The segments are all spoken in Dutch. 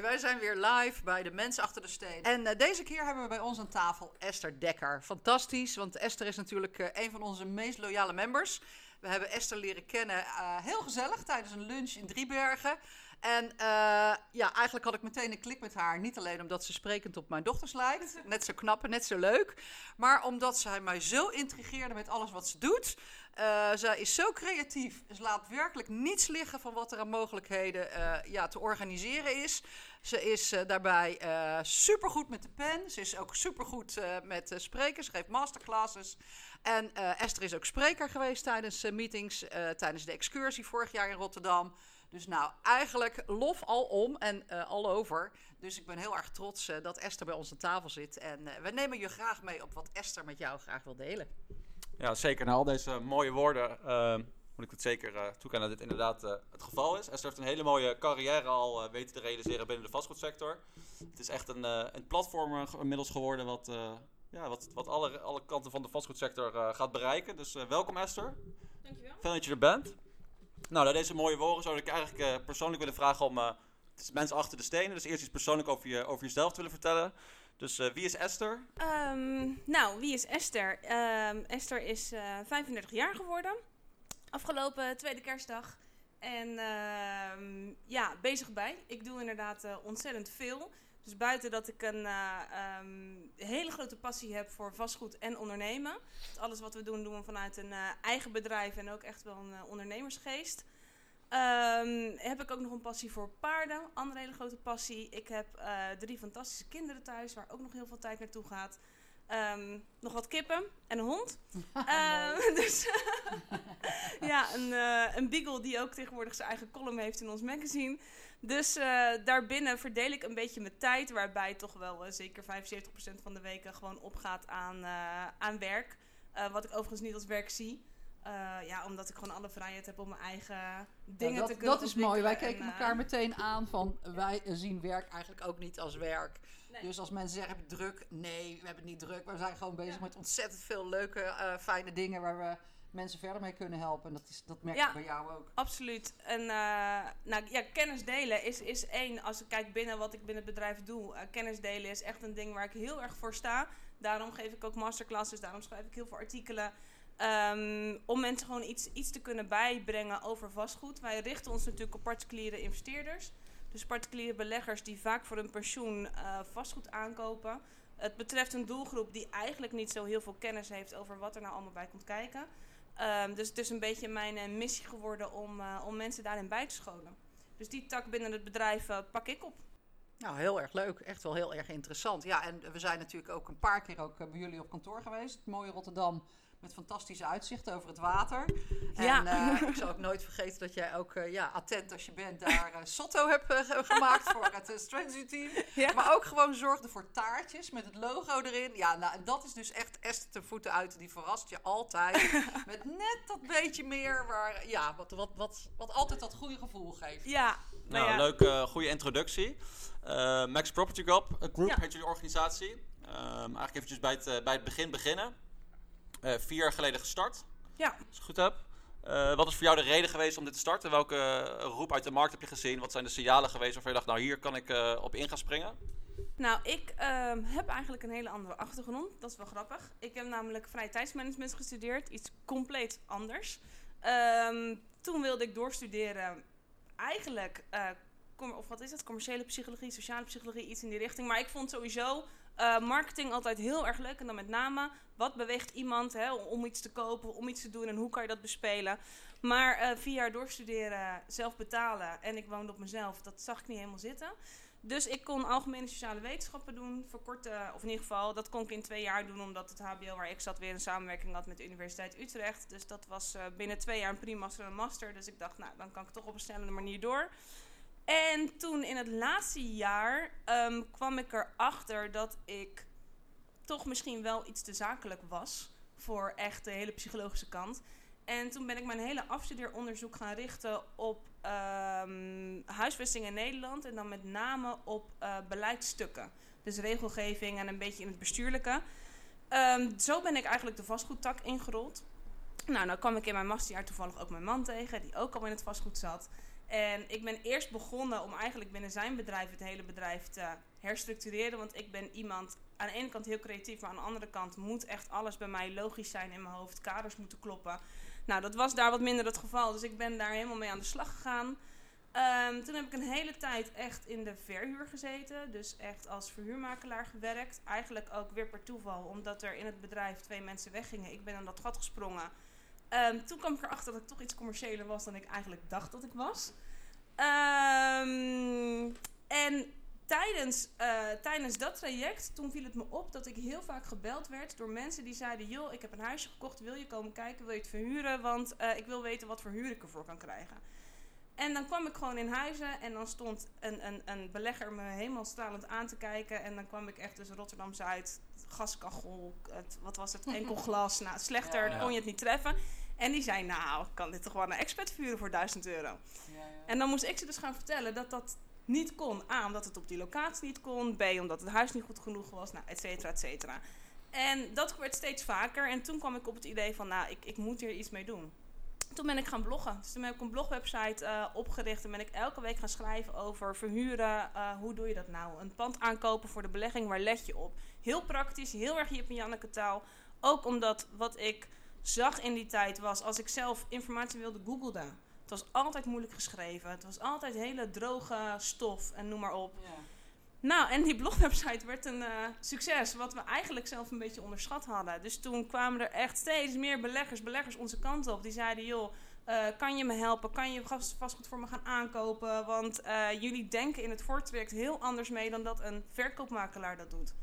Wij zijn weer live bij de mensen achter de steen. En uh, deze keer hebben we bij ons aan tafel Esther Dekker. Fantastisch, want Esther is natuurlijk uh, een van onze meest loyale members. We hebben Esther leren kennen, uh, heel gezellig, tijdens een lunch in Driebergen. En ja, eigenlijk had ik meteen een klik met haar. Niet alleen omdat ze sprekend op mijn dochters lijkt. Net zo knap en net zo leuk. Maar omdat zij mij zo intrigeerde met alles wat ze doet. Uh, zij is zo creatief. Ze laat werkelijk niets liggen van wat er aan mogelijkheden uh, ja, te organiseren is. Ze is uh, daarbij supergoed met de pen. Ze is ook supergoed met spreken. Ze geeft masterclasses. En Esther is ook spreker geweest tijdens meetings. tijdens de excursie vorig jaar in Rotterdam. Dus nou, eigenlijk lof al om en al over. Dus ik ben heel erg trots dat Esther bij ons aan tafel zit. En we nemen je graag mee op wat Esther met jou graag wil delen. Ja, zeker. Na al deze mooie woorden moet ik het zeker toekennen dat dit inderdaad het geval is. Esther heeft een hele mooie carrière al weten te realiseren binnen de vastgoedsector. Het is echt een, een platform inmiddels geworden wat, ja, wat, wat alle, alle kanten van de vastgoedsector gaat bereiken. Dus welkom Esther. Dankjewel. Fijn dat je er bent. Nou, na deze mooie woorden zou ik eigenlijk uh, persoonlijk willen vragen om uh, mensen achter de stenen. Dus eerst iets persoonlijk over, je, over jezelf te willen vertellen. Dus uh, wie is Esther? Um, nou, wie is Esther? Um, Esther is 35 jaar geworden. Afgelopen tweede kerstdag. En uh, ja, bezig bij. Ik doe inderdaad ontzettend veel. Dus buiten dat ik een hele grote passie heb voor vastgoed en ondernemen. Alles wat we doen, doen we vanuit een eigen bedrijf en ook echt wel een ondernemersgeest. Um, heb ik ook nog een passie voor paarden, andere hele grote passie. Ik heb drie fantastische kinderen thuis, waar ook nog heel veel tijd naartoe gaat. Um, nog wat kippen en een hond. dus ja, een, een beagle die ook tegenwoordig zijn eigen column heeft in ons magazine. Dus uh, daarbinnen verdeel ik een beetje mijn tijd, waarbij toch wel zeker 75% van de weken gewoon opgaat aan, aan werk. wat ik overigens niet als werk zie. Ja, omdat ik gewoon alle vrijheid heb om mijn eigen dingen ja, dat, te kunnen Dat is mooi. Wij keken elkaar meteen aan van wij zien werk eigenlijk ook niet als werk. Nee. Dus als mensen zeggen, heb je druk? Nee, we hebben het niet druk. We zijn gewoon bezig ja. met ontzettend veel leuke, fijne dingen waar we mensen verder mee kunnen helpen. En dat, is, dat merk ja, ik bij jou ook. Absoluut. En uh, nou, ja, kennis delen is, is één. Als ik kijk binnen wat ik binnen het bedrijf doe. Uh, kennis delen is echt een ding waar ik heel erg voor sta. Daarom geef ik ook masterclasses. Daarom schrijf ik heel veel artikelen. Um, om mensen gewoon iets, iets te kunnen bijbrengen over vastgoed. Wij richten ons natuurlijk op particuliere investeerders. Dus particuliere beleggers die vaak voor hun pensioen uh, vastgoed aankopen. Het betreft een doelgroep die eigenlijk niet zo heel veel kennis heeft over wat er nou allemaal bij komt kijken. Um, dus het is een beetje mijn uh, missie geworden om, uh, om mensen daarin bij te scholen. Dus die tak binnen het bedrijf pak ik op. Nou, heel erg leuk. Echt wel heel erg interessant. Ja, en we zijn natuurlijk ook een paar keer ook bij jullie op kantoor geweest. Het mooie Rotterdam met fantastische uitzichten over het water. Ja. En uh, ik zal ook nooit vergeten dat jij ook, uh, ja, attent als je bent, daar uh, Sotto hebt gemaakt voor het strategy team. Ja. Maar ook gewoon zorgde voor taartjes met het logo erin. Ja, nou, en dat is dus echt Esther te voeten uit. Die verrast je altijd met net dat beetje meer, waar, ja, wat, wat, wat, wat altijd dat goede gevoel geeft. Ja. Nou, ja. leuke, goede introductie. Max Property Group, Group Ja. heet jullie organisatie. Um, eigenlijk eventjes bij het, bij het begin beginnen. Uh, vier jaar geleden gestart. Ja. Als ik het goed heb. Uh, wat is voor jou de reden geweest om dit te starten? Welke roep uit de markt heb je gezien? Wat zijn de signalen geweest waarvan je dacht, nou hier kan ik uh, op in gaan springen? Nou, ik uh, heb eigenlijk een hele andere achtergrond. Dat is wel grappig. Ik heb namelijk vrije tijdsmanagement gestudeerd. Iets compleet anders. Um, toen wilde ik doorstuderen. Eigenlijk, of wat is het? Commerciële psychologie, sociale psychologie, iets in die richting. Maar ik vond sowieso uh, marketing altijd heel erg leuk. En dan met name, wat beweegt iemand hè, om iets te kopen, om iets te doen en hoe kan je dat bespelen. Maar uh, vier jaar doorstuderen, zelf betalen en ik woonde op mezelf, dat zag ik niet helemaal zitten. Dus ik kon algemene sociale wetenschappen doen, verkorten, of in ieder geval, dat kon ik in twee jaar doen, omdat het HBO waar ik zat weer een samenwerking had met de Universiteit Utrecht. Dus dat was uh, binnen twee jaar een pre-master en een master. Dus ik dacht, nou, dan kan ik toch op een snelle manier door. En toen in het laatste jaar um, kwam ik erachter dat ik toch misschien wel iets te zakelijk was voor echt de hele psychologische kant. En toen ben ik mijn hele afstudeeronderzoek gaan richten op um, huisvesting in Nederland. En dan met name op uh, beleidsstukken. Dus regelgeving en een beetje in het bestuurlijke. Um, zo ben ik eigenlijk de vastgoedtak ingerold. Nou, nou kwam ik in mijn masterjaar toevallig ook mijn man tegen, die ook al in het vastgoed zat. En ik ben eerst begonnen om eigenlijk binnen zijn bedrijf het hele bedrijf te herstructureren. Want ik ben iemand aan de ene kant heel creatief, maar aan de andere kant moet echt alles bij mij logisch zijn in mijn hoofd. Kaders moeten kloppen. Nou, dat was daar wat minder het geval. Dus ik ben daar helemaal mee aan de slag gegaan. Ehm, toen heb ik een hele tijd echt in de verhuur gezeten. Dus echt als verhuurmakelaar gewerkt. Eigenlijk ook weer per toeval, omdat er in het bedrijf twee mensen weggingen. Ik ben in dat gat gesprongen. Ehm, toen kwam ik erachter dat ik toch iets commerciëler was dan ik eigenlijk dacht dat ik was. Ehm, en tijdens, eh, tijdens dat traject, toen viel het me op dat ik heel vaak gebeld werd door mensen die zeiden: Joh, ik heb een huisje gekocht, wil je komen kijken, wil je het verhuren? Want uh, ik wil weten wat voor huur ik ervoor kan krijgen. En dan kwam ik gewoon in huizen en dan stond een, een, een belegger me helemaal stralend aan te kijken. En dan kwam ik echt tussen Rotterdam Zuid, gaskachel, het, wat was het, enkel glas. Nou, slechter Ja. kon je het niet treffen. En die zei, nou, ik kan dit toch wel naar expert vuren voor 1000 euro. Ja, ja. En dan moest ik ze dus gaan vertellen dat dat niet kon. A, omdat het op die locatie niet kon. B, omdat het huis niet goed genoeg was. Nou, et cetera, et cetera. En dat werd steeds vaker. En toen kwam ik op het idee van, nou, ik, ik moet hier iets mee doen. Toen ben ik gaan bloggen. Dus toen heb ik een blogwebsite eh, opgericht. En ben ik elke week gaan schrijven over verhuren. Eh, hoe doe je dat nou? Een pand aankopen voor de belegging, waar let je op? Heel praktisch, heel erg Jip en Janneke taal. Ook omdat wat ik zag in die tijd was, als ik zelf informatie wilde googelde. Het was altijd moeilijk geschreven. Het was altijd hele droge stof en noem maar op. Ja. Nou, en die blogwebsite werd een eh, succes, wat we eigenlijk zelf een beetje onderschat hadden. Dus toen kwamen er echt steeds meer beleggers, beleggers onze kant op. Die zeiden, joh, eh, kan je me helpen? Kan je vast- vastgoed voor me gaan aankopen? Want eh, jullie denken in het voortraject heel anders mee dan dat een verkoopmakelaar dat doet.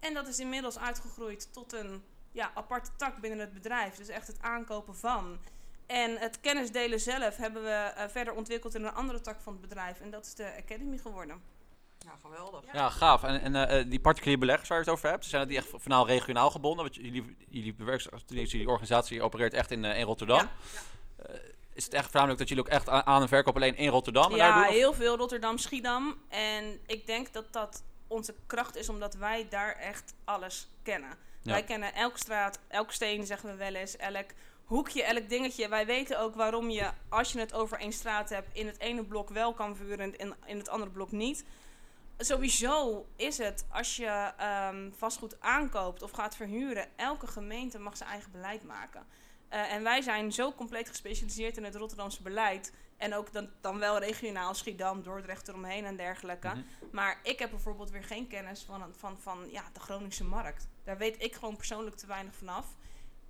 En dat is inmiddels uitgegroeid tot een ja, aparte tak binnen het bedrijf. Dus echt het aankopen van. En het kennisdelen zelf hebben we verder ontwikkeld in een andere tak van het bedrijf. En dat is de Academy geworden. Ja, geweldig. Ja. Gaaf. En, en eh, eh, die particuliere beleggers waar je het over hebt, zijn die echt vooral regionaal gebonden? Want jullie, jullie, jullie organisatie opereert echt in, eh, in Rotterdam. Ja, is het echt voornamelijk dat jullie ook echt aan, aan en verkoop alleen in Rotterdam Ja, doen? Heel veel Rotterdam, Schiedam. En ik denk dat dat onze kracht is, omdat wij daar echt alles kennen. Ja. Wij kennen elke straat, elke steen, zeggen we wel eens, elk hoekje, elk dingetje. Wij weten ook waarom je, als je het over één straat hebt, in het ene blok wel kan vuren en in het andere blok niet. Sowieso is het, als je ehm, vastgoed aankoopt of gaat verhuren, elke gemeente mag zijn eigen beleid maken. Eh, en wij zijn zo compleet gespecialiseerd in het Rotterdamse beleid. En ook dan, dan wel regionaal, Schiedam, Dordrecht eromheen en dergelijke. Mhm. Maar ik heb bijvoorbeeld weer geen kennis van, van, van ja, de Groningse markt. Daar weet ik gewoon persoonlijk te weinig vanaf.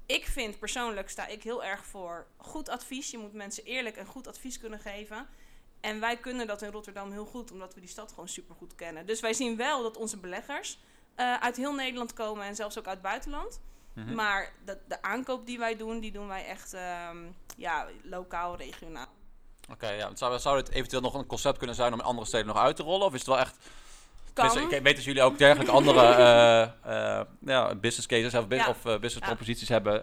Ik vind persoonlijk, sta ik heel erg voor goed advies. Je moet mensen eerlijk en goed advies kunnen geven. En wij kunnen dat in Rotterdam heel goed, omdat we die stad gewoon super goed kennen. Dus wij zien wel dat onze beleggers eh, uit heel Nederland komen en zelfs ook uit het buitenland. Mhm. Maar de, de aankoop die wij doen, die doen wij echt ehm, ja, lokaal, regionaal. Oké, ja. Zou, zou het eventueel nog een concept kunnen zijn om in andere steden nog uit te rollen? Of is het wel echt... Kan. Ik weet dat jullie ook dergelijke andere eh, eh, ja, business cases Ja. of eh, business Ja. proposities hebben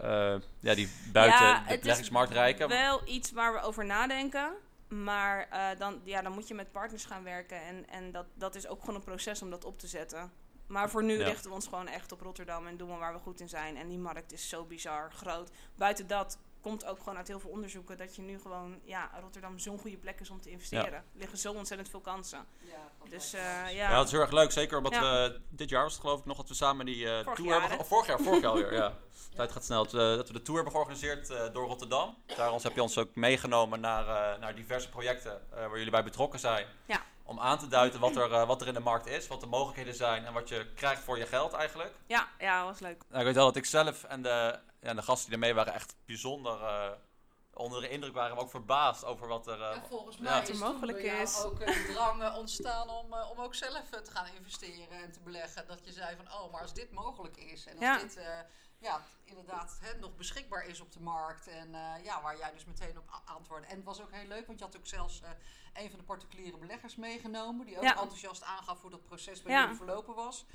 ja, die buiten Ja, de het is beleggingsmarkt reiken. Wel iets waar we over nadenken. Maar eh, dan, ja, dan moet je met partners gaan werken. En, en dat, dat is ook gewoon een proces om dat op te zetten. Maar voor nu Ja. richten we ons gewoon echt op Rotterdam en doen we waar we goed in zijn. En die markt is zo bizar groot. Buiten dat komt ook gewoon uit heel veel onderzoeken dat je nu gewoon, ja, Rotterdam zo'n goede plek is om te investeren. Er liggen zo ontzettend veel kansen. Dus eh, ja. Ja, dat is heel erg leuk. Zeker omdat Ja. we dit jaar was het geloof ik nog dat we samen die eh, Vorig tour jaar, hebben. Vorig jaar, vorig jaar alweer, ja. De tijd gaat snel. Dat, we- dat we de tour hebben georganiseerd eh, door Rotterdam. Daar ons, heb je ons ook meegenomen naar, eh, naar diverse projecten eh, waar jullie bij betrokken zijn. Ja. Om aan te duiden wat er, eh, wat er in de markt is, wat de mogelijkheden zijn en wat je krijgt voor je geld eigenlijk. Ja, ja, was leuk. Nou, ik weet wel dat ik zelf en de, ja, de gasten die ermee waren echt bijzonder eh, onder de indruk waren, maar ook verbaasd over wat er... eh, En volgens mij er is mogelijk is. ook een drang ontstaan om, om ook zelf te gaan investeren en te beleggen. Dat je zei van, oh, maar als dit mogelijk is en als Ja. dit eh, ja, inderdaad hè, nog beschikbaar is op de markt en eh, ja, waar jij dus meteen op antwoordde. En het was ook heel leuk, want je had ook zelfs eh, een van de particuliere beleggers meegenomen, die ook Ja. enthousiast aangaf hoe dat proces bij Ja. jullie verlopen was.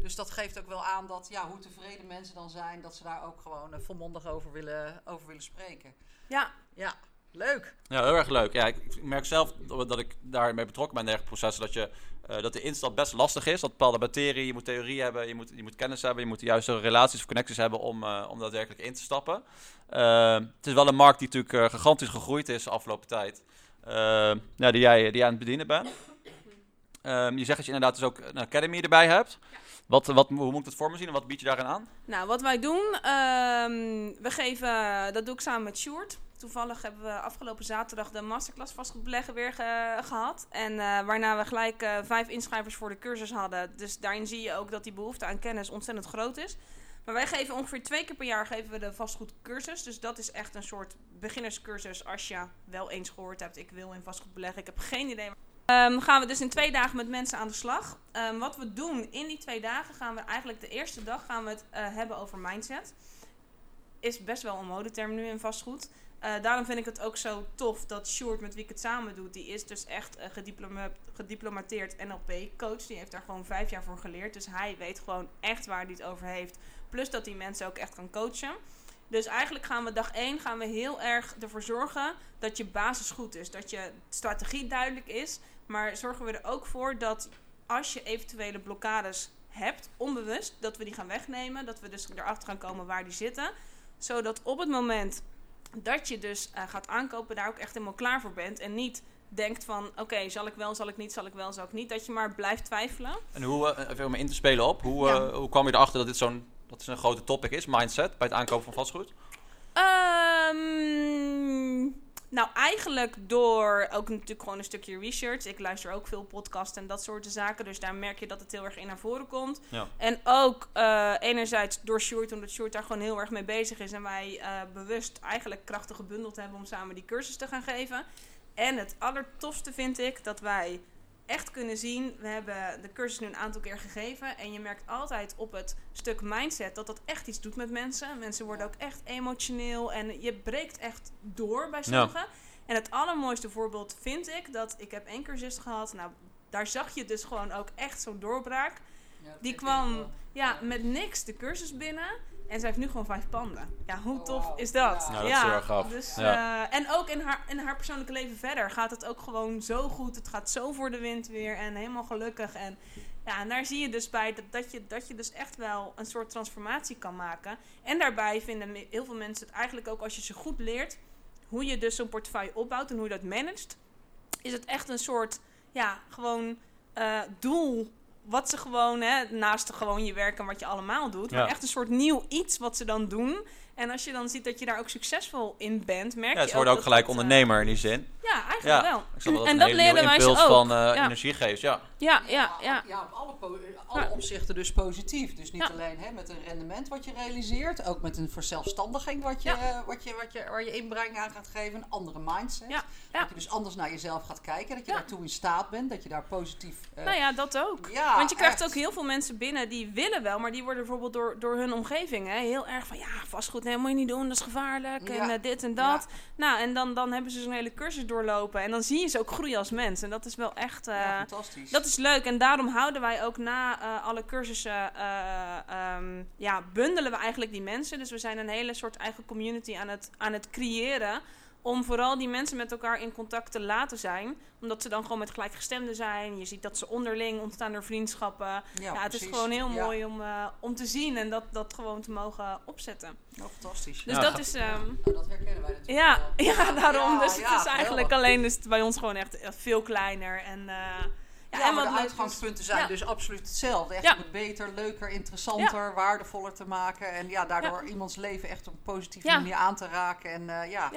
Dus dat geeft ook wel aan dat, ja, hoe tevreden mensen dan zijn, dat ze daar ook gewoon eh, volmondig over willen, over willen spreken. Ja, Ja, leuk. Ja, heel erg leuk. Ja, ik, merk zelf dat ik daarmee betrokken ben in dergelijke processen. Dat, je, eh, dat de instap best lastig is. Dat bepaalde bacteriën, je moet theorie hebben, je moet, je moet kennis hebben, je moet de juiste relaties of connecties hebben om, eh, om daadwerkelijk in te stappen. Eh, het is wel een markt die natuurlijk eh, gigantisch gegroeid is de afgelopen tijd. ja, die, jij, die jij aan het bedienen bent. Ehm, je zegt dat je inderdaad dus ook een academy erbij hebt. Wat, wat, hoe moet ik dat voor me zien en wat bied je daarin aan? Nou, wat wij doen, ehm, we geven, dat doe ik samen met Sjoerd. Toevallig hebben we afgelopen zaterdag de masterclass vastgoedbeleggen weer ge- gehad. En eh, waarna we gelijk eh, vijf inschrijvers voor de cursus hadden. Dus daarin zie je ook dat die behoefte aan kennis ontzettend groot is. Maar wij geven ongeveer twee keer per jaar geven we de vastgoedcursus. Dus dat is echt een soort beginnerscursus als je wel eens gehoord hebt, ik wil in vastgoed beleggen. Ik heb geen idee. Ehm, gaan we dus in twee dagen met mensen aan de slag. Ehm, wat we doen in die twee dagen gaan we eigenlijk de eerste dag gaan we het eh, hebben over mindset. Is best wel een modeterm nu in vastgoed. Eh, daarom vind ik het ook zo tof dat Sjoerd, met wie ik het samen doe, die is dus echt uh, gediploma gediplomateerd NLP-coach. Die heeft daar gewoon vijf jaar voor geleerd. Dus hij weet gewoon echt waar hij het over heeft. Plus dat hij mensen ook echt kan coachen. Dus eigenlijk gaan we dag 1 gaan we heel erg ervoor zorgen dat je basis goed is. Dat je strategie duidelijk is. Maar zorgen we er ook voor dat als je eventuele blokkades hebt, onbewust, dat we die gaan wegnemen. Dat we dus erachter gaan komen waar die zitten. Zodat op het moment dat je dus uh, gaat aankopen, daar ook echt helemaal klaar voor bent. En niet denkt van, oké, okay, zal ik wel, zal ik niet, zal ik wel, zal ik niet. Dat je maar blijft twijfelen. En hoe, uh, even om in te spelen op, hoe, ja. uh, hoe kwam je erachter dat dit zo'n dat is een grote topic is, mindset, bij het aankopen van vastgoed? Um, nou, eigenlijk door ook natuurlijk gewoon een stukje research. Ik luister ook veel podcasts en dat soort zaken. Dus daar merk je dat het heel erg in naar voren komt. Ja. En ook uh, enerzijds door Short, omdat Short daar gewoon heel erg mee bezig is. En wij uh, bewust eigenlijk krachten gebundeld hebben om samen die cursus te gaan geven. En het allertofste vind ik dat wij echt kunnen zien. We hebben de cursus nu een aantal keer gegeven. En je merkt altijd op het stuk mindset dat dat echt iets doet met mensen. Mensen worden ook echt emotioneel. En je breekt echt door bij sommigen. Ja. En het allermooiste voorbeeld vind ik dat ik heb één cursist gehad. Nou, daar zag je dus gewoon ook echt zo'n doorbraak. Ja, Die kwam ja, ja, met niks de cursus binnen. En zij heeft nu gewoon vijf panden. Ja, hoe tof wow. is dat? Ja, dat is heel erg gaaf. Dus, ja. uh, en ook in haar, in haar persoonlijke leven verder gaat het ook gewoon zo goed. Het gaat zo voor de wind weer en helemaal gelukkig. En, ja, en daar zie je dus bij dat, dat, je, dat je dus echt wel een soort transformatie kan maken. En daarbij vinden heel veel mensen het eigenlijk ook als je ze goed leert... hoe je dus zo'n portefeuille opbouwt en hoe je dat managt... is het echt een soort, ja, gewoon uh, doel wat ze gewoon, hè, naast gewoon je werk en wat je allemaal doet, Ja. maar echt een soort nieuw iets wat ze dan doen. En als je dan ziet dat je daar ook succesvol in bent, merk Ja, je ze worden ook dat gelijk dat, eh, ondernemer in die zin. ja, eigenlijk Ja, wel. ik snap wel en een dat leren wij ze ook. van eh, ja. energie geeft, ja. ja, ja, ja. Ja, op alle, alle Ja. opzichten dus positief. Dus niet Ja. alleen hè, met een rendement wat je realiseert, ook met een verzelfstandiging wat je, Ja. eh, wat je, wat je, waar je inbreng aan gaat geven, een andere mindset. Ja, ja. Dat je dus anders naar jezelf gaat kijken, dat je Ja. daartoe in staat bent, dat je daar positief... eh, Nou ja, dat ook. ja, Want je krijgt echt. ook heel veel mensen binnen die willen wel, maar die worden bijvoorbeeld door, door hun omgeving hè, heel erg van ja, vastgoed, nee, moet je niet doen, dat is gevaarlijk en eh, dit en dat. Nou, en dan, dan hebben ze zo'n hele cursus doorlopen en dan zie je ze ook groeien als mens. En dat is wel echt, eh, fantastisch. dat is leuk. En daarom houden wij ook na eh, alle cursussen, eh, ehm, ja, bundelen we eigenlijk die mensen. Dus we zijn een hele soort eigen community aan het, aan het creëren. Om vooral die mensen met elkaar in contact te laten zijn. Omdat ze dan gewoon met gelijkgestemden zijn. Je ziet dat ze onderling ontstaan door vriendschappen. Ja, het is gewoon heel Ja. mooi om, eh, om te zien en dat, dat gewoon te mogen opzetten. Fantastisch. Dus Ja, dat is. ehm, Nou, dat herkennen wij natuurlijk ja, wel. ja, daarom. Ja, dus het is eigenlijk geweldig. alleen is het bij ons gewoon echt eh, veel kleiner. En, eh, ja, Ja, en wat de uitgangspunten zijn Ja. dus absoluut hetzelfde. Echt Ja. om het beter, leuker, interessanter, waardevoller te maken. En ja, daardoor iemands leven echt op een positieve Ja. manier aan te raken. En eh, ja,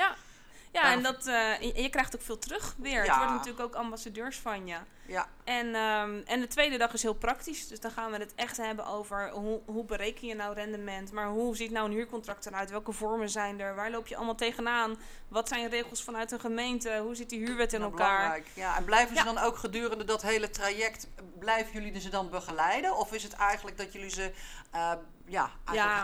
Ja, Daarom- en dat, eh, je, je krijgt ook veel terug weer. Het Ja. worden natuurlijk ook ambassadeurs van je. ja, En, ehm, en de tweede dag is heel praktisch. Dus dan gaan we het echt hebben over hoe, hoe bereken je nou rendement. Maar hoe ziet nou een huurcontract eruit? Welke vormen zijn er? Waar loop je allemaal tegenaan? Wat zijn regels vanuit een gemeente? Hoe zit die huurwet in nou, elkaar? belangrijk. Ja, en blijven ze Ja. dan ook gedurende dat hele traject, blijven jullie ze dan begeleiden? Of is het eigenlijk dat jullie ze eh, ja,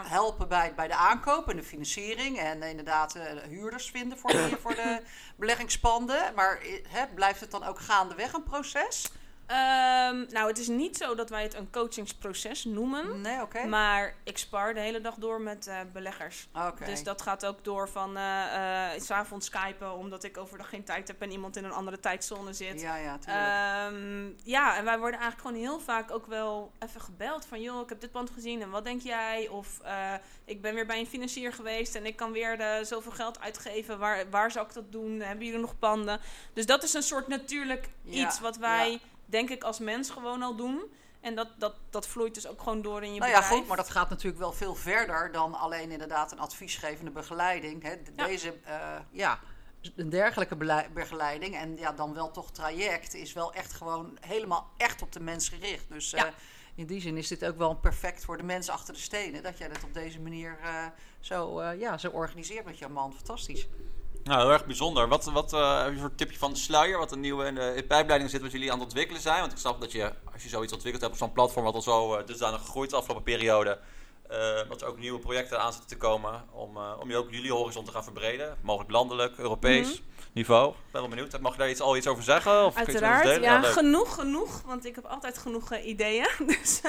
helpen bij, bij de aankoop en de financiering? En inderdaad eh, huurders vinden voor, die, voor de beleggingspanden. Maar eh, blijft het dan ook gaandeweg een proces? Ehm, nou, het is niet zo dat wij het een coachingsproces noemen. Nee, oké. Maar ik spar de hele dag door met eh, beleggers. Dus dat gaat ook door van eh eh, s s'avonds skypen, omdat ik overdag geen tijd heb en iemand in een andere tijdzone zit. Ja, ja, tuurlijk. Ehm, ja, en wij worden eigenlijk gewoon heel vaak ook wel even gebeld van... joh, ik heb dit pand gezien en wat denk jij? Of ik ben weer bij een financier geweest en ik kan weer de, zoveel geld uitgeven. Waar, waar zou ik dat doen? Hebben jullie nog panden? Dus dat is een soort natuurlijk Ja, iets wat wij, ja. Denk ik, als mens gewoon al doen. En dat, dat, dat vloeit dus ook gewoon door in je nou ja, goed, maar dat gaat natuurlijk wel veel verder dan alleen inderdaad een adviesgevende begeleiding. Hè. Ja. Deze, eh, ja, een dergelijke begeleiding en ja, dan wel toch traject is wel echt gewoon helemaal echt op de mens gericht. Dus Ja. eh, in die zin is dit ook wel perfect voor de mens achter de stenen. Dat jij dat op deze manier eh, zo, ja, zo organiseert met jouw man. Fantastisch. Nou, heel erg bijzonder. Wat, wat eh, heb je voor tipje van de sluier? Wat een nieuwe in de pijpleiding zit, wat jullie aan het ontwikkelen zijn? Want ik snap dat je, als je zoiets ontwikkeld hebt op zo'n platform, wat al zo uh, dusdanig gegroeid de afgelopen periode, eh, dat er ook nieuwe projecten aan zitten te komen om, om je ook jullie horizon te gaan verbreden. Mogelijk landelijk, Europees niveau. Ik ben wel benieuwd. Mag je daar iets, al iets over zeggen? Of je Uiteraard, delen? ja, leuk. genoeg, genoeg. Want ik heb altijd genoeg ideeën. Dus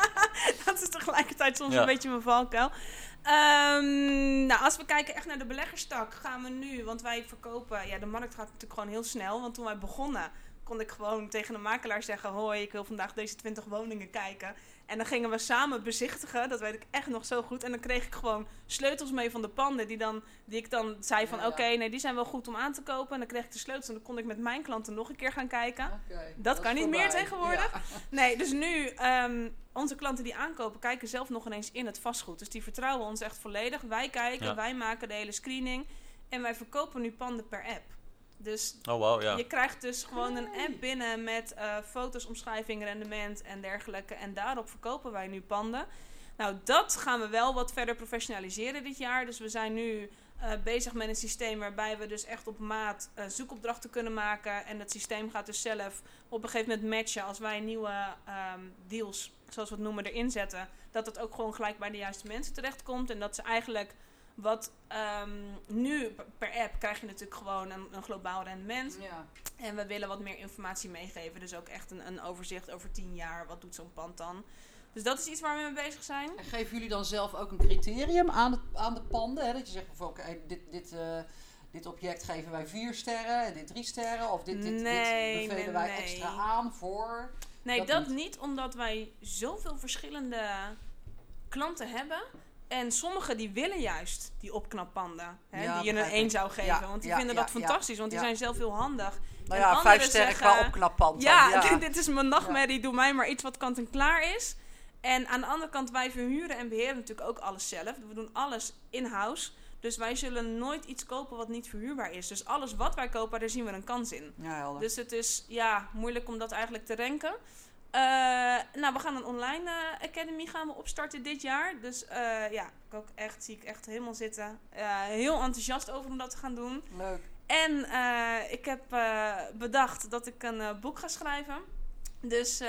dat is tegelijkertijd soms Ja. een beetje mijn valkuil. Ehm, nou, als we kijken echt naar de beleggerstak, gaan we nu, want wij verkopen, ja, de markt gaat natuurlijk gewoon heel snel. Want toen wij begonnen, kon ik gewoon tegen een makelaar zeggen: Hoi, ik wil vandaag deze 20 woningen kijken. En dan gingen we samen bezichtigen, dat weet ik echt nog zo goed. En dan kreeg ik gewoon sleutels mee van de panden, die, dan, die ik dan zei van Ja, ja. oké, nee, die zijn wel goed om aan te kopen. En dan kreeg ik de sleutels en dan kon ik met mijn klanten nog een keer gaan kijken. Dat kan niet meer tegenwoordig. Ja. Nee, dus nu, ehm, onze klanten die aankopen, kijken zelf nog ineens in het vastgoed. Dus die vertrouwen ons echt volledig. Wij kijken, Ja. wij maken de hele screening. En wij verkopen nu panden per app. Dus Oh, wow, ja. je krijgt dus gewoon een app binnen met eh, foto's, omschrijving, rendement en dergelijke. En daarop verkopen wij nu panden. Nou, dat gaan we wel wat verder professionaliseren dit jaar. Dus we zijn nu eh, bezig met een systeem waarbij we dus echt op maat eh, zoekopdrachten kunnen maken. En het systeem gaat dus zelf op een gegeven moment matchen als wij nieuwe ehm, deals, zoals we het noemen, erin zetten. Dat het ook gewoon gelijk bij de juiste mensen terechtkomt. En dat ze eigenlijk wat ehm, nu per app krijg je natuurlijk gewoon een, een globaal rendement. Ja. En we willen wat meer informatie meegeven. Dus ook echt een, een overzicht over 10 jaar. Wat doet zo'n pand dan? Dus dat is iets waar we mee bezig zijn. En geven jullie dan zelf ook een criterium aan, het, aan de panden? Hè? Dat je zegt bijvoorbeeld, dit, dit, eh, dit object geven wij vier sterren, en dit drie sterren. Of dit, dit, Nee, dit bevelen nee, wij nee. extra aan voor. Nee, Dat niet. omdat wij zoveel verschillende klanten hebben. En sommigen die willen juist die opknappanden. Hè, Ja, die je een begrijp 1 ik. zou geven. Ja, want die ja, vinden dat fantastisch. Want die zijn zelf heel handig. Nou En ja, vijf sterren qua. Ja, dan, dit is mijn nachtmerrie. Doe mij maar iets wat kant en klaar is. En aan de andere kant, wij verhuren en beheren natuurlijk ook alles zelf. We doen alles in-house. Dus wij zullen nooit iets kopen wat niet verhuurbaar is. Dus alles wat wij kopen, daar zien we een kans in. Dus het is ja, moeilijk om dat eigenlijk te renken. Eh, nou, we gaan een online eh, academy gaan we opstarten dit jaar. Dus eh, ja, ik ook echt, zie ik echt helemaal zitten. Heel enthousiast over om dat te gaan doen. Leuk. En ik heb bedacht dat ik een boek ga schrijven. Dus, eh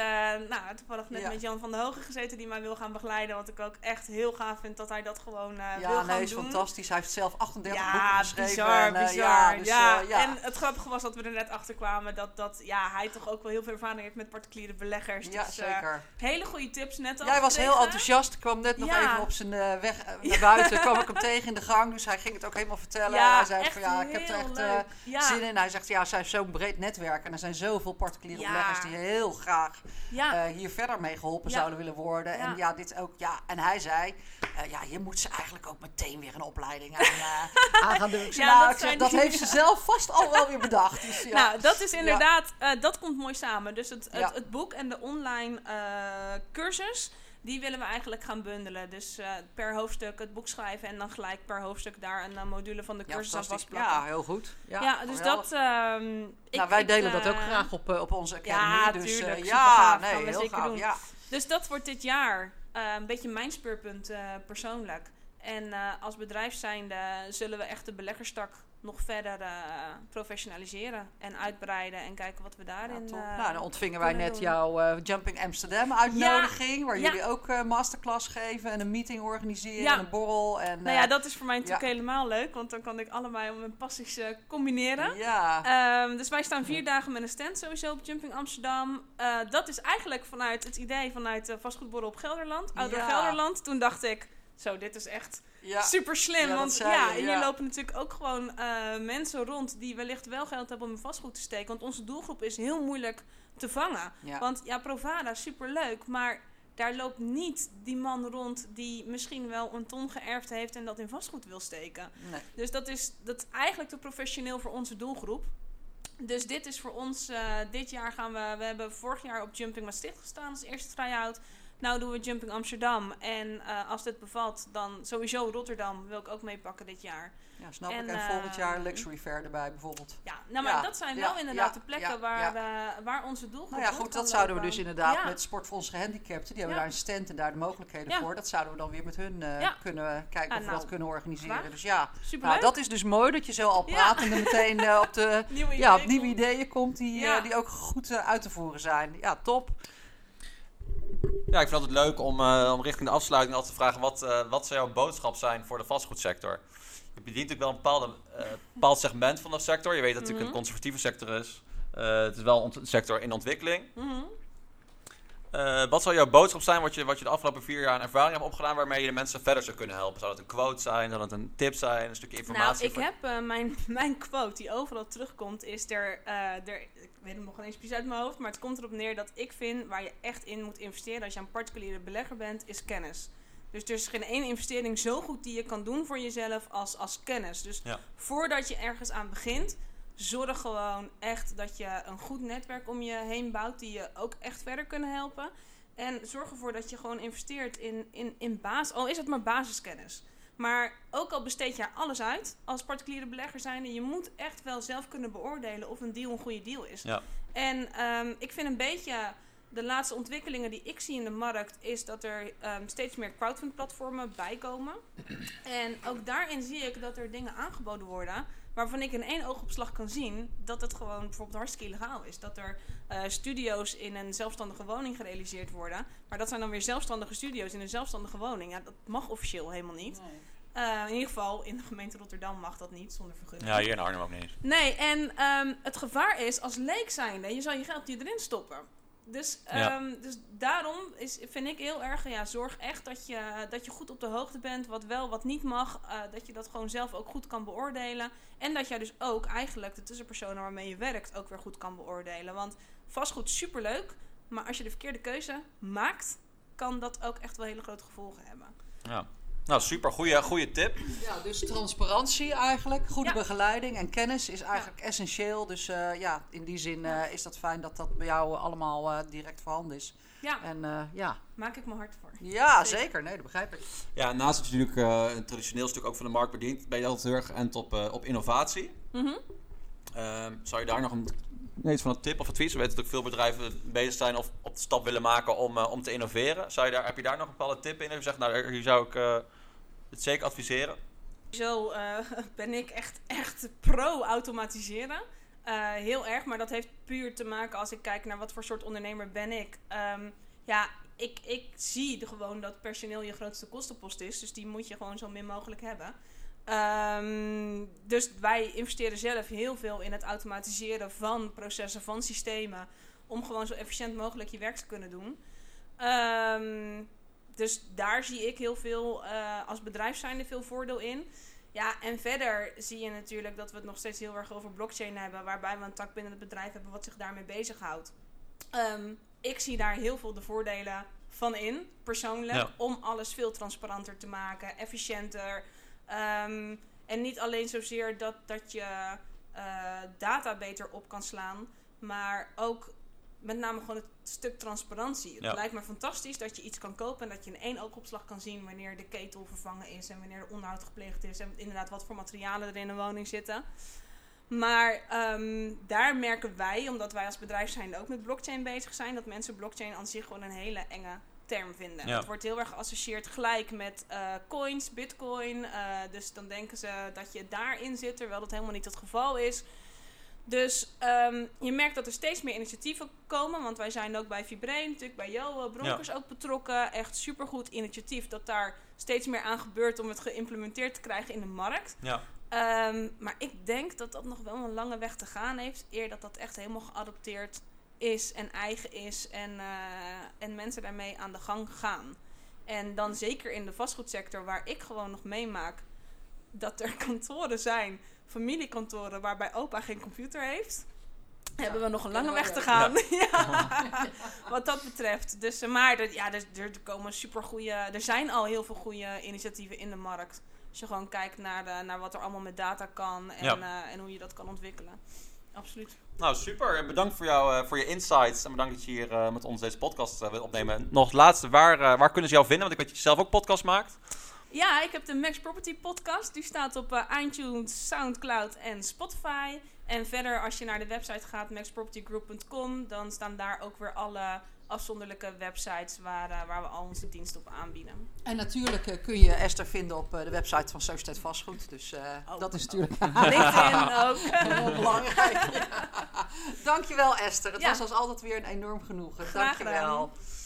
nou, toevallig net Ja. met Jan van der Hogen gezeten die mij wil gaan begeleiden. Wat ik ook echt heel gaaf vind dat hij dat gewoon eh, wil Ja, gaan nee, is doen. fantastisch. Hij heeft zelf 38 Ja, boeken geschreven. bizar, en, eh, bizar. Ja, Ja, dus, eh, ja. En het grappige was dat we er net achter kwamen dat, dat ja, hij toch ook wel heel veel ervaring heeft met particuliere beleggers. ja, dus, eh, zeker. hele goede tips net al Jij was heel enthousiast. Ik kwam net nog Ja. even op zijn eh, weg eh, naar buiten. kwam ik hem tegen in de gang. Dus hij ging het ook helemaal vertellen. Ja, hij zei van ja, ik heb er echt eh, ja, zin in. Hij zegt ja, zij heeft zo'n breed netwerk. En er zijn zoveel particuliere Ja. beleggers die heel graag ja, eh, hier verder mee geholpen Ja. zouden willen worden. En Ja. dit ook. Ja, en hij zei, eh, ja, je moet ze eigenlijk ook meteen weer een opleiding aan, eh, aan gaan doen. Ja, nou, dat ik zeg, zijn dat heeft ze zelf vast al wel weer bedacht. Dus, ja. Nou, dat is inderdaad, dat komt mooi samen. Dus het, het, het boek en de online cursus, die willen we eigenlijk gaan bundelen. Dus eh, per hoofdstuk het boek schrijven en dan gelijk per hoofdstuk daar een eh, module van de ja, cursus vastplakken. ja, heel goed. Ja, Ja, dus geweldig. dat. ehm, ik- nou, wij ik, delen dat eh, ook graag op, eh, op onze academy. ja, dus, tuurlijk. eh, ja, nee, Gaan we heel zeker gaaf. doen. Ja. Dus dat wordt dit jaar eh, een beetje mijn speurpunt eh, persoonlijk. En eh, als bedrijf zijnde zullen we echt de beleggerstak nog verder eh, professionaliseren en uitbreiden en kijken wat we Ja, daarin. top. eh, nou, dan ontvingen wij net doen. jouw eh, Jumping Amsterdam uitnodiging. waar Ja. jullie ook masterclass geven en een meeting organiseren Ja. en een borrel. En, nou ja, dat is voor mij natuurlijk ja. helemaal leuk, want dan kan ik allebei mijn passies combineren. Ja, Ehm, dus wij staan vier dagen met een stand sowieso op Jumping Amsterdam. Dat is eigenlijk vanuit het idee vanuit vastgoedborrel op Gelderland, Ouder Ja. Gelderland. Toen dacht ik, zo, dit is echt ja. super slim. Ja, want ja, je, hier lopen natuurlijk ook gewoon eh, mensen rond die wellicht wel geld hebben om hun vastgoed te steken. Want onze doelgroep is heel moeilijk te vangen. Want ja, Provada, superleuk, maar daar loopt niet die man rond die misschien wel een ton geërfd heeft en dat in vastgoed wil steken. Nee. Dus dat is, dat is eigenlijk te professioneel voor onze doelgroep. Dus dit is voor ons, eh, dit jaar gaan we, we hebben vorig jaar op Jumping Maastricht gestaan als eerste try-out. Nou doen we Jumping Amsterdam. En eh, als dit bevalt, dan sowieso Rotterdam wil ik ook meepakken dit jaar. Ja, snap En, ik. En volgend jaar ehm, Luxury Fair erbij bijvoorbeeld. Ja, nou maar Ja, dat zijn ja, wel inderdaad de plekken waar, eh, waar onze doelgroep Nou ja, goed, dat zouden we dus inderdaad met Sport voor onze gehandicapten. Die hebben daar een stand en daar de mogelijkheden voor. Dat zouden we dan weer met hun eh, kunnen kijken Ah, of we nou, dat kunnen organiseren. Dus ja, nou, dat is dus mooi dat je zo al Ja. pratende meteen eh, op, de, Nieuwe ja, op ideeën nieuwe komt. ideeën komt die, eh, die ook goed eh, uit te voeren zijn. Ja, top. Ja, ik vind het leuk om, eh, om richting de afsluiting altijd te vragen: wat, eh, wat zou jouw boodschap zijn voor de vastgoedsector? Je bedient natuurlijk wel een bepaalde, eh, bepaald segment van de sector. Je weet dat het natuurlijk Mhm. een conservatieve sector is. Het is wel een sector in ontwikkeling. Mhm. Eh, wat zou jouw boodschap zijn wat je, wat je de afgelopen vier jaar aan ervaring hebt opgedaan waarmee je de mensen verder zou kunnen helpen? Zou dat een quote zijn? Zou dat een tip zijn? Een stukje Nou, informatie? ik heb eh, mijn, mijn quote die overal terugkomt, is er, eh, er, ik weet hem nog ineens precies uit mijn hoofd, maar het komt erop neer dat ik vind waar je echt in moet investeren als je een particuliere belegger bent, is kennis. Dus er is geen één investering zo goed die je kan doen voor jezelf als, als kennis. Dus Ja. voordat je ergens aan begint, zorg gewoon echt dat je een goed netwerk om je heen bouwt die je ook echt verder kunnen helpen. En zorg ervoor dat je gewoon investeert in, in, in basis, al is het maar basiskennis. Maar ook al besteed je alles uit, als particuliere belegger zijnde, je moet echt wel zelf kunnen beoordelen of een deal een goede deal is. Ja. En ehm, ik vind een beetje de laatste ontwikkelingen die ik zie in de markt, is dat er ehm, steeds meer crowdfund platformen bijkomen. En ook daarin zie ik dat er dingen aangeboden worden waarvan ik in één oogopslag kan zien dat het gewoon bijvoorbeeld hartstikke illegaal is. Dat er eh, studio's in een zelfstandige woning gerealiseerd worden. Maar dat zijn dan weer zelfstandige studio's in een zelfstandige woning. Ja, dat mag officieel helemaal niet. Eh, in ieder geval, in de gemeente Rotterdam mag dat niet zonder vergunning. Ja, hier in Arnhem ook niet. Nee, en ehm, het gevaar is als leek zijnde, je zal je geld hier erin stoppen. Dus, Ja. ehm, dus daarom is, vind ik heel erg, ja, zorg echt dat je, dat je goed op de hoogte bent, wat wel, wat niet mag. eh, dat je dat gewoon zelf ook goed kan beoordelen. En dat jij dus ook eigenlijk de tussenpersonen waarmee je werkt ook weer goed kan beoordelen. Want vastgoed superleuk, maar als je de verkeerde keuze maakt, kan dat ook echt wel hele grote gevolgen hebben. Ja. Nou, super. Goeie, goeie tip. Ja, dus transparantie eigenlijk, goede Ja. begeleiding en kennis is eigenlijk essentieel. Dus eh, ja, in die zin eh, is dat fijn dat dat bij jou allemaal eh, direct voorhanden is. Ja, En eh, ja. maak ik me hard voor. ja, Zeker. zeker. Nee, dat begrijp ik. Ja, naast dat je natuurlijk eh, een traditioneel stuk ook van de markt bedient, ben je altijd heel erg geënt op, eh, op innovatie. Mhm. Ehm, zou je daar nog een, nee, iets van een tip of advies? We weten dat ook veel bedrijven bezig zijn of op de stap willen maken om, eh, om te innoveren. Zou je daar, heb je daar nog een bepaalde tip in? Dat je zegt, nou, hier zou ik eh, het zeker adviseren. Zo eh, ben ik echt, echt pro-automatiseren. Eh, heel erg, maar dat heeft puur te maken als ik kijk naar wat voor soort ondernemer ben ik. Ehm, ja, ik, ik zie gewoon dat personeel je grootste kostenpost is. Dus die moet je gewoon zo min mogelijk hebben. Ehm, dus wij investeren zelf heel veel in het automatiseren van processen, van systemen. Om gewoon zo efficiënt mogelijk je werk te kunnen doen. Ehm, dus daar zie ik heel veel, eh, als bedrijf zijnde veel voordeel in. Ja, en verder zie je natuurlijk dat we het nog steeds heel erg over blockchain hebben, waarbij we een tak binnen het bedrijf hebben wat zich daarmee bezighoudt. Ehm ik zie daar heel veel de voordelen van in, persoonlijk, Ja. om alles veel transparanter te maken, efficiënter. Ehm, en niet alleen zozeer dat, dat je eh, data beter op kan slaan, maar ook met name gewoon het stuk transparantie. Ja. Het lijkt me fantastisch dat je iets kan kopen en dat je in één oogopslag kan zien wanneer de ketel vervangen is en wanneer er onderhoud gepleegd is en inderdaad wat voor materialen er in een woning zitten. Maar ehm, daar merken wij, omdat wij als bedrijf zijn ook met blockchain bezig zijn, dat mensen blockchain aan zich gewoon een hele enge term vinden. Ja. Het wordt heel erg geassocieerd gelijk met eh, coins, bitcoin. eh, dus dan denken ze dat je daarin zit, terwijl dat helemaal niet het geval is. Dus ehm, je merkt dat er steeds meer initiatieven komen. Want wij zijn ook bij Vibrain, natuurlijk bij Jo eh, Bronkers ook betrokken. Echt supergoed initiatief dat daar steeds meer aan gebeurt om het geïmplementeerd te krijgen in de markt. Ja. Ehm, maar ik denk dat dat nog wel een lange weg te gaan heeft. Eer dat dat echt helemaal geadopteerd is en eigen is. En, eh, en mensen daarmee aan de gang gaan. En dan zeker in de vastgoedsector, waar ik gewoon nog meemaak dat er kantoren zijn, familiekantoren, waarbij opa geen computer heeft. hebben we nog een lange weg we te gaan. Ja. Wat dat betreft. Dus, eh, maar er, ja, er, er komen super goede. Er zijn al heel veel goede initiatieven in de markt. Als je gewoon kijkt naar, de, naar wat er allemaal met data kan en, Ja. eh, en hoe je dat kan ontwikkelen. Absoluut. Nou, super. En bedankt voor, jou, eh, voor je insights. En bedankt dat je hier eh, met ons deze podcast uh, wilt opnemen. Nog het laatste, waar, uh, waar kunnen ze jou vinden? Want ik weet dat je zelf ook podcast maakt. Ja, ik heb de Max Property podcast. Die staat op uh, iTunes, Soundcloud en Spotify. En verder, als je naar de website gaat, maxpropertygroup.com, dan staan daar ook weer alle afzonderlijke websites waar, uh, waar we al onze diensten op aanbieden. En natuurlijk uh, kun je Esther vinden op uh, de website van Sociëteit Vastgoed. Dus oh, dat is natuurlijk LinkedIn ook. heel belangrijk. Ja. Dankjewel Esther. Het Ja. was als altijd weer een enorm genoegen. Graag Dankjewel. gedaan.